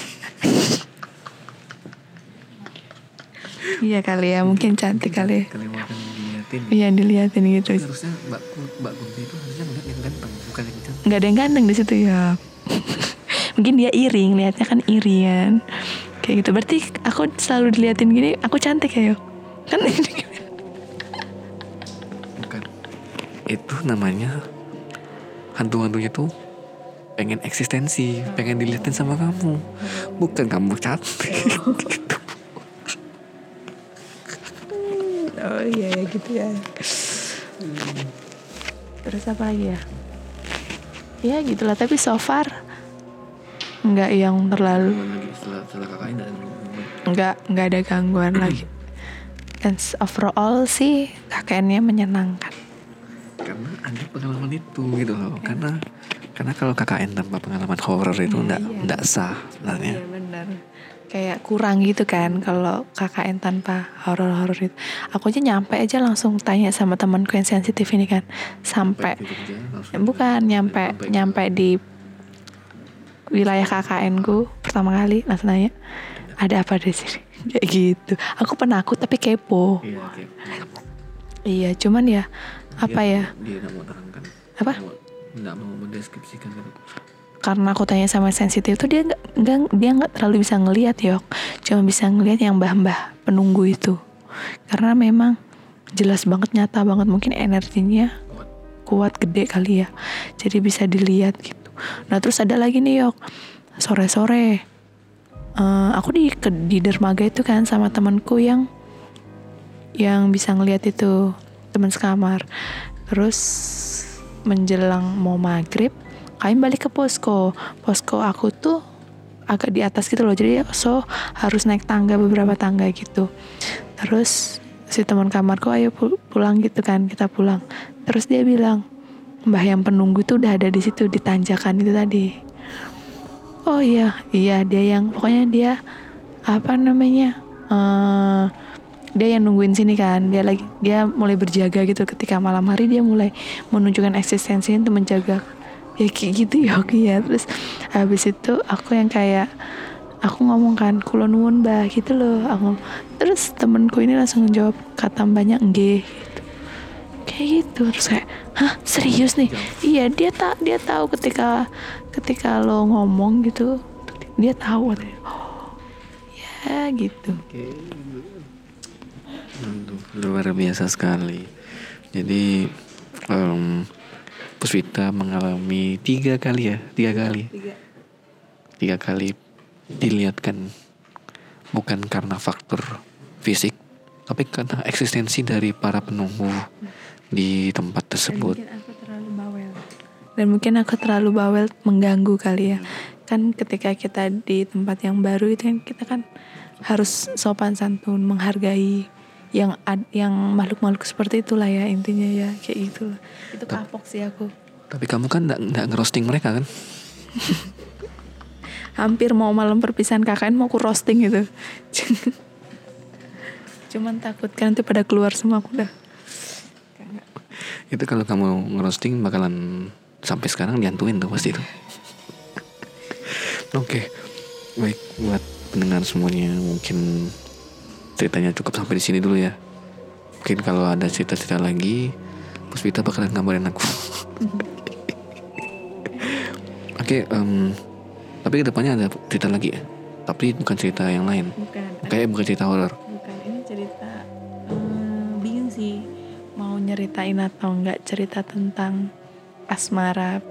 Iya kali ya, mungkin cantik kali. ya. Kali makan diliatin. Iya diliatin gitu. Tapi harusnya Mbak Mbak Kunti itu harusnya ngeliat yang ganteng, bukan yang cantik. nggak ada yang ganteng di situ ya. mungkin dia iri, lihatnya kan iri kan. Kayak gitu. Berarti aku selalu diliatin gini, aku cantik ya, yuk. Kan Bukan. Itu namanya hantu-hantunya tuh pengen eksistensi, pengen diliatin sama kamu. Bukan kamu cantik. gitu. Oh iya ya gitu ya. Terus apa lagi ya? Ya gitulah tapi so far nggak yang terlalu lagi setelah setelah kakaknya nggak nggak ada gangguan lagi. Dan overall sih KKN-nya menyenangkan. Karena ada pengalaman itu gitu loh karena karena kalau KKN tanpa pengalaman horor itu Iya, enggak iya. enggak sah sebenarnya Iya benar. Kayak kurang gitu kan kalau KKN tanpa horor-horor itu. Aku aja nyampe aja langsung tanya sama temanku yang sensitif ini kan. Sampai Jogja langsung Eh, bukan nyampe Sampai- nyampe di wilayah KKN ku pertama kali langsung nanya ada apa di sini kayak gitu aku penakut tapi kepo iya iya cuman ya apa dia, ya? dia nggak mau terangkan. Apa? Nggak mau- mendeskripsikan gitu karena aku tanya sama sensitif tuh dia nggak dia nggak terlalu bisa ngelihat yok. Cuma bisa ngelihat yang mbah-mbah penunggu itu. Karena memang jelas banget nyata banget mungkin energinya kuat. kuat gede kali ya. Jadi bisa dilihat gitu. Nah terus ada lagi nih yok. Sore sore aku di ke, di dermaga itu kan sama temanku yang yang bisa ngelihat itu teman sekamar. Terus menjelang mau maghrib kami balik ke posko. Posko aku tuh agak di atas gitu loh jadi so harus naik tangga beberapa tangga gitu. Terus si teman kamarku ayo pu- pulang gitu kan kita pulang. Terus dia bilang mbah yang penunggu tuh udah ada di situ di tanjakan itu tadi. Oh iya iya dia yang pokoknya dia apa namanya eh dia yang nungguin sini kan. Dia lagi dia mulai berjaga gitu. Ketika malam hari dia mulai menunjukkan eksistensinya untuk menjaga. Ya kayak gitu ya oke ya. Terus habis itu aku yang kayak aku ngomong kan kulon nuwun mbah gitu loh. Aku terus temenku ini langsung jawab kata banyak nggih gitu. Kayak gitu. Terus kayak hah serius nih? Iya dia tak dia tahu ketika ketika lo ngomong gitu dia tahu katanya. Oh ya gitu. Oke Aduh, luar biasa sekali. Jadi em, Puspita mengalami tiga kali ya? Tiga kali? Tiga. Kali dilihatkan bukan karena faktor fisik tapi karena eksistensi dari para penunggu di tempat tersebut. Dan mungkin aku terlalu bawel. Dan mungkin aku terlalu bawel mengganggu kali ya. Kan ketika kita di tempat yang baru itu kan kita kan harus sopan santun, menghargai yang ad- yang makhluk-makhluk seperti itulah ya intinya ya kayak gitulah. Itu kapok sih aku. tapi kamu kan nggak nggak ngerosting mereka kan Hampir mau malam perpisahan KKN mau aku roasting gitu. Cuman takut kan nanti pada keluar semua aku udah. itu kalau kamu ngerosting bakalan sampai sekarang dihantuin tuh pasti itu oke baik buat pendengar semuanya mungkin ceritanya cukup sampai di sini dulu ya mungkin kalau ada cerita-cerita lagi Puspita bakalan ngabarin aku oke em, tapi ke depannya ada cerita lagi ya tapi bukan cerita yang lain Bukan. kayak bukan cerita horor Bukan, ini cerita hmm, bingung sih mau nyeritain atau enggak cerita tentang asmara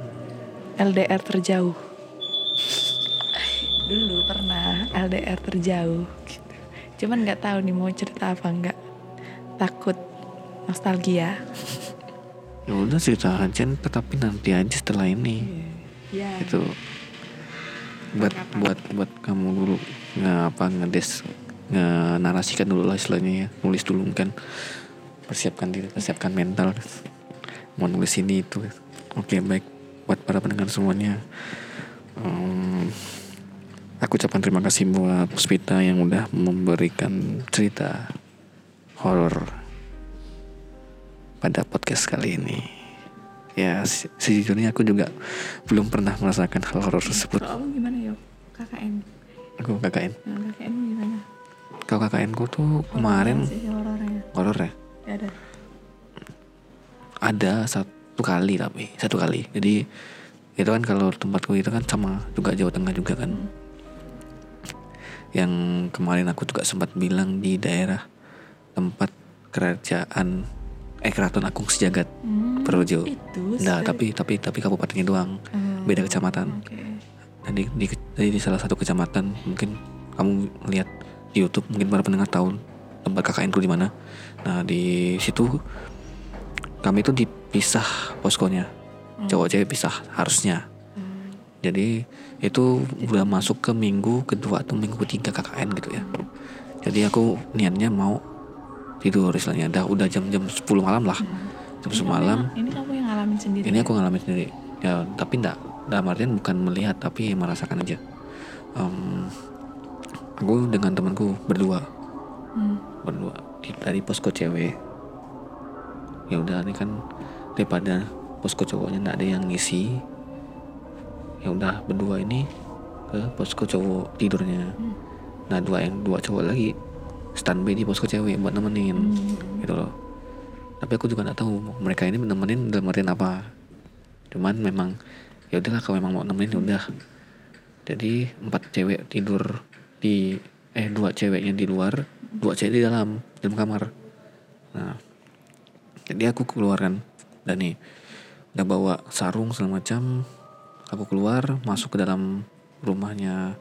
LDR terjauh. Dulu pernah LDR terjauh gitu. Cuman nggak tahu nih mau cerita apa enggak. Takut nostalgia. ya udah cerita aja tapi nanti aja setelah ini. Ya. itu buat buat buat kamu dulu. Nggak apa ngedes nge narasikan dulu lah istilahnya ya. Nulis dulu kan. Persiapkan diri persiapkan mental. Mau nulis ini itu. Oke baik. Buat para pendengar semuanya. Um, aku ucapkan terima kasih buat Puspita yang udah memberikan cerita horor pada podcast kali ini. Ya se- sejujurnya aku juga belum pernah merasakan hal horor tersebut. Kalau kamu gimana yuk? KKN. Aku KKN. Nah, KKN gimana? Kau KKN ku tuh kemarin horor ya. Ya ada. Ada satu kali tapi satu kali. Jadi itu kan kalau tempatku itu kan sama juga Jawa Tengah juga kan. Yang kemarin aku juga sempat bilang di daerah tempat kerajaan eh keraton Agung Sejagat Hmm, Projo. Nah, tapi tapi tapi kabupatennya doang. Hmm, Beda kecamatan. Oke. Dan di, di, di, salah satu kecamatan mungkin kamu lihat di YouTube mungkin para pendengar tahu tempat KKN ku di mana. Nah di situ kami itu dipisah poskonya cowok cewek pisah harusnya. Hmm. Jadi itu udah masuk ke minggu kedua atau minggu ketiga KKN gitu ya. Jadi aku niatnya mau tidur istilahnya. Dah udah jam-jam 10 malam lah. Jam 10 Ini kamu malam. Ini kamu yang ngalamin sendiri. Ini ya? aku ngalamin sendiri. Ya, tapi enggak dalam artian bukan melihat tapi merasakan aja. Em, aku dengan temanku berdua, Hmm. berdua dari posko cewek. Ya udah ini kan daripada posko cowoknya enggak ada yang ngisi. Ya udah berdua ini ke posko cowok tidurnya. Nah dua yang dua cowok lagi standby di posko cewek buat nemenin Hmm. gitu loh. Tapi aku juga nggak tahu mereka ini nemenin dalam artian apa. Cuman memang ya udahlah kalau memang mau nemenin ya udah. Jadi empat cewek tidur di eh dua ceweknya di luar dua cewek di dalam dalam kamar. Nah jadi aku keluar kan dan nih udah bawa sarung segala macam aku keluar masuk ke dalam rumahnya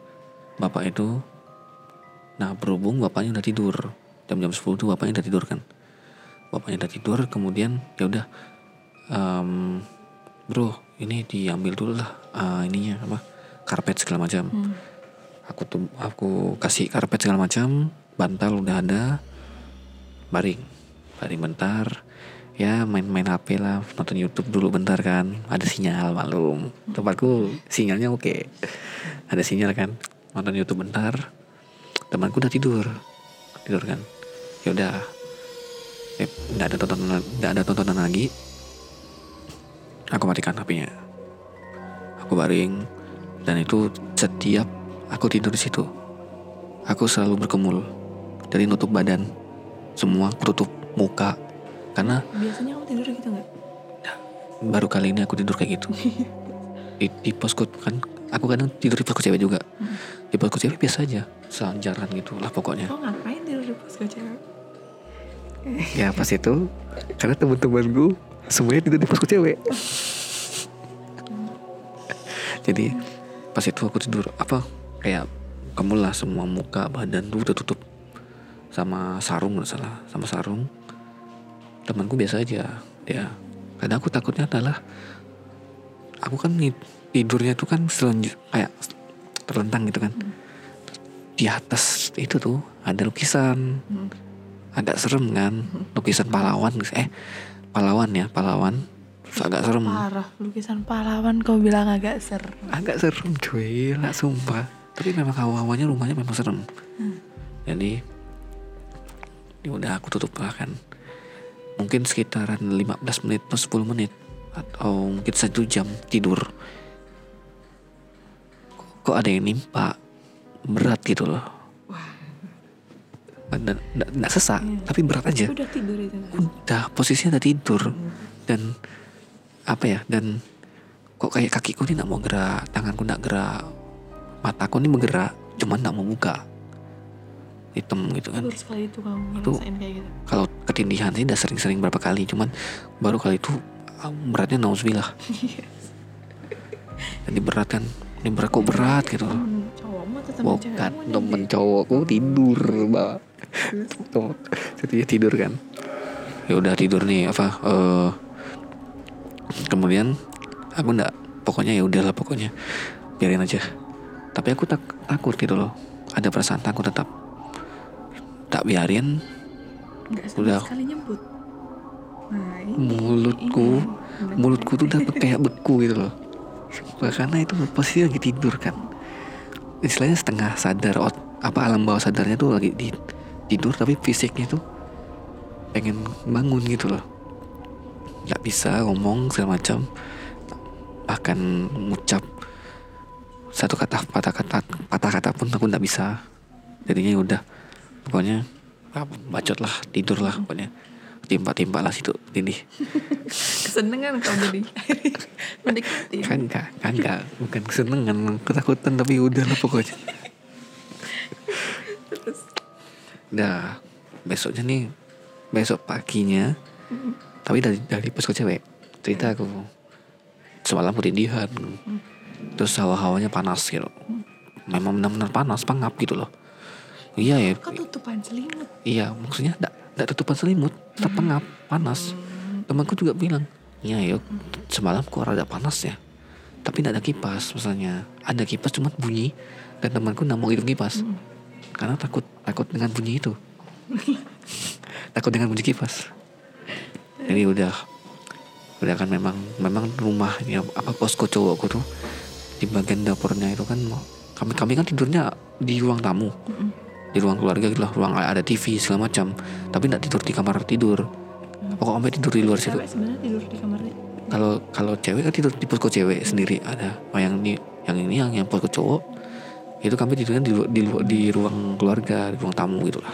bapak itu. Nah berhubung bapaknya udah tidur Jam-jam 10 tuh bapaknya udah tidur kan. Bapaknya udah tidur kemudian ya udah em, Bro ini diambil dulu lah ah, ininya apa karpet segala macam. Hmm. aku tuh aku kasih karpet segala macam bantal udah ada baring baring bentar ya main-main HP lah nonton YouTube dulu bentar kan. Ada sinyal malum tempatku sinyalnya oke. Ada sinyal kan nonton YouTube bentar temanku udah tidur. Tidur kan? Ya udah. Eh, nggak ada tontonan nggak ada tontonan lagi. Aku matikan HP-nya aku baring dan itu setiap aku tidur di situ aku selalu berkemul. Jadi nutup badan semua aku tutup muka karena Biasanya kamu tidur gitu nggak? baru kali ini aku tidur kayak gitu. Di, di posko kan aku kadang tidur di posko cewek juga. Di posko cewek biasa aja selanjaran gitu lah pokoknya. Kau ngapain tidur di posko cewek? ya pas itu karena teman-temanku semuanya tidur di posko cewek. Jadi pas itu aku tidur apa kayak kamu lah semua muka badan tuh udah tutup. Sama sarung nggak salah sama sarung temanku biasa aja ya. Karena aku takutnya adalah aku kan tidurnya tuh kan selanjut kayak terlentang gitu kan. Di atas itu tuh ada lukisan. Hmm. agak serem kan lukisan pahlawan eh pahlawan ya pahlawan. Terus agak serem. Parah, lukisan pahlawan kau bilang agak ser. agak serem cuy. Lah sumpah. Tapi memang hawa-hawanya rumahnya memang serem. Jadi ya udah aku tutup lah kan mungkin sekitaran 15 menit atau 10 menit. Atau mungkin satu jam tidur. Kok ada yang nimpa berat gitu loh. Dan nggak sesak tapi berat aja. Udah tidur itu. udah posisinya udah tidur. Dan apa ya dan kok kayak kakiku ini nggak mau gerak tanganku nggak gerak mataku ini bergerak cuman nggak mau buka hitam gitu kan. Baru sekali itu kamu Itu- kayak gitu. kalau ketindihan sih udah sering-sering berapa kali cuman baru kali itu ah, beratnya nauzubillah. Jadi berat kan ini berat kok berat gitu. Bukan temen cowokku tidur mbak. Jadi dia tidur kan. Ya udah tidur nih apa eh kemudian aku ndak pokoknya ya udahlah pokoknya. Biarin aja. Tapi aku tak takut gitu loh. Ada perasaan takut tetap tak biarin. Nggak sama Udah. sekali nyebut. Nah, ini, mulutku. ini. mulutku tuh udah kayak beku gitu loh. Karena itu posisi lagi tidur kan. Istilahnya setengah sadar ot, apa alam bawah sadarnya tuh lagi di, tidur tapi fisiknya tuh pengen bangun gitu loh. Nggak bisa ngomong segala macam. Bahkan ngucap satu kata patah kata patah kata pun aku nggak bisa. Jadinya ya udah pokoknya ah, bacot lah tidur lah pokoknya. Timpa-timpa lah situ ini kesenengan kau jadi. Menikmati. Kan enggak kan enggak bukan kesenengan ketakutan tapi udah lah pokoknya. Nah, besoknya nih besok paginya tapi dari dari posko cewek cerita aku. Semalam ketindihan terus hawa-hawanya panas gitu. Memang benar-benar panas pengap gitu loh iya ya. Kau tutupan selimut. Iya maksudnya enggak enggak tutupan selimut tetap pengap panas. Temanku juga bilang iya yuk semalam kok rada panas ya. Tapi tidak ada kipas misalnya ada kipas cuma bunyi dan temanku nggak mau hidup kipas. Karena takut takut dengan bunyi itu. Takut dengan bunyi kipas. Jadi udah udah kan memang memang rumahnya apa posko cowokku tuh di bagian dapurnya itu kan kami kami kan tidurnya di ruang tamu di ruang keluarga gitu lah ruang ada TV segala macam. Tapi tidak tidur di kamar tidur. Pokok sampai tidur di luar situ. Cewek sebenarnya tidur di kamarnya kalau kalau cewek kan tidur di posko cewek sendiri. Ada oh, yang ini yang ini yang yang posko cowok. Itu kami tidurnya di di, di ruang keluarga di ruang tamu gitu lah.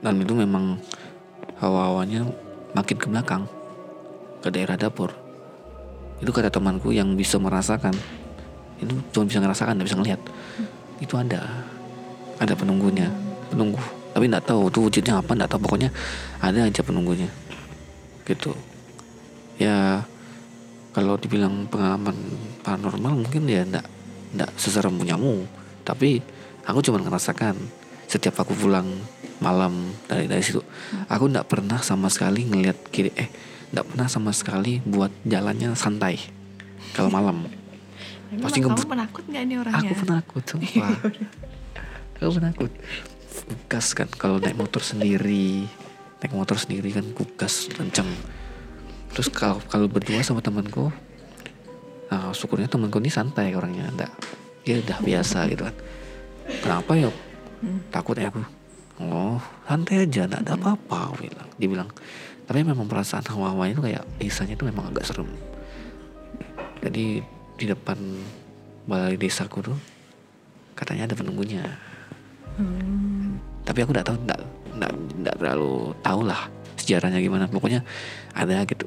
Dan itu memang hawa-hawanya makin ke belakang ke daerah dapur. Itu kata temanku yang bisa merasakan. Itu cuma bisa ngerasakan nggak bisa ngelihat. Itu ada ada penunggunya. Penunggu. Tapi nggak tahu tuh wujudnya apa nggak tahu. Pokoknya ada aja penunggunya. Gitu. Ya kalau dibilang pengalaman paranormal mungkin ya ndak ndak seserem punyamu. Tapi aku cuma ngerasakan setiap aku pulang malam dari dari situ aku ndak pernah sama sekali ngelihat kiri eh ndak pernah sama sekali buat jalannya santai kalau malam. Pasti kamu ngebut. penakut gak nih orangnya? Aku penakut sumpah aku penakut gas kan kalau naik motor sendiri. Naik motor sendiri kan kugas kenceng terus kalau kalau berdua sama temanku nah syukurnya temanku ini santai orangnya enggak dia udah biasa gitu kan. Kenapa ya? Takut ya aku. Oh santai aja enggak ada apa-apa bilang. Dia bilang tapi memang perasaan hawa-hawanya itu kayak desanya itu memang agak serem. Jadi di depan balai desaku tuh katanya ada penunggunya Hmm. tapi aku nggak tahu nggak nggak nggak terlalu tahu lah sejarahnya gimana. Pokoknya ada gitu.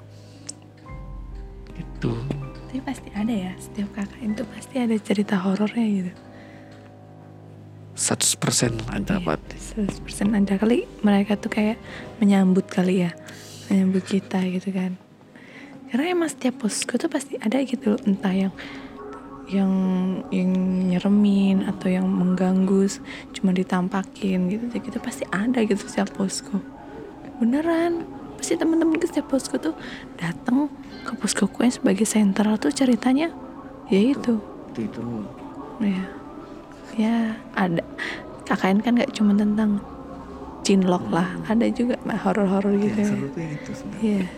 Itu tapi pasti ada ya setiap kakak itu pasti ada cerita horornya gitu. 100% ada Iya, buat 100% ada. Kali mereka tuh kayak menyambut kali ya menyambut kita gitu kan. Karena emang setiap posko tuh pasti ada gitu loh, entah yang yang yang nyeremin atau yang mengganggu cuma ditampakin gitu. Gitu pasti ada gitu setiap posko. Beneran pasti teman-teman ke setiap posko tuh datang ke posko yang sebagai sentral tuh ceritanya. Ya itu. Itu itu. Ya ya ada KKN kan nggak cuma tentang cinlok lah ada juga mah horor-horor gitu ya. tuh yang itu sebenarnya. Iya.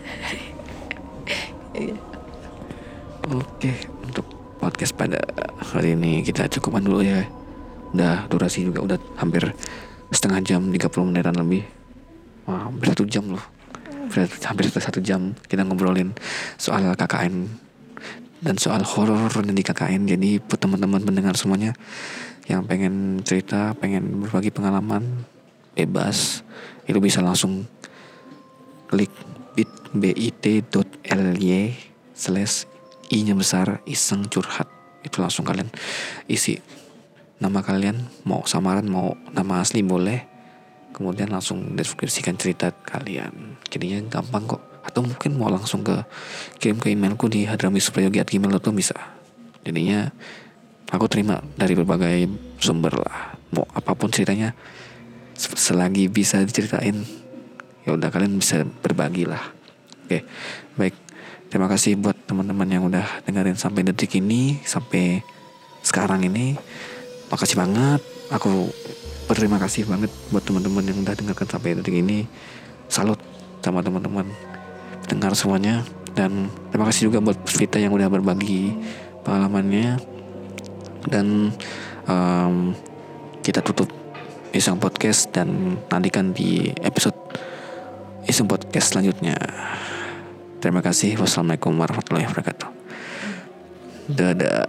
Iya. oke. untuk podcast pada hari ini. Kita cukupan dulu ya. Udah durasi juga udah hampir setengah jam 30 menitan lebih. Wah hampir satu jam loh. Hampir, hampir satu jam kita ngobrolin soal KKN dan soal horor di KKN jadi buat teman-teman pendengar semuanya yang pengen cerita pengen berbagi pengalaman bebas itu bisa langsung klik bit bit.ly slash i nya besar iseng curhat. Itu langsung kalian isi nama kalian mau samaran mau nama asli boleh. Kemudian langsung deskripsikan cerita kalian. Jadinya gampang kok. Atau mungkin mau langsung ke kirim ke emailku di hadramisprayogi@gmail.com bisa. Jadinya aku terima dari berbagai sumber lah. Mau apa pun ceritanya se- selagi bisa diceritain ya udah kalian bisa berbagi lah. Oke baik terima kasih buat teman-teman yang udah dengerin sampai detik ini sampai sekarang ini. Makasih banget. Aku berterima kasih banget buat teman-teman yang udah dengarkan sampai detik ini. Salut sama teman-teman. Dengar semuanya. Dan terima kasih juga buat Vita yang udah berbagi pengalamannya. Dan um, kita tutup Iseng Podcast dan nantikan di episode Iseng Podcast selanjutnya. Terima kasih. Wassalamualaikum warahmatullahi wabarakatuh. Dadah.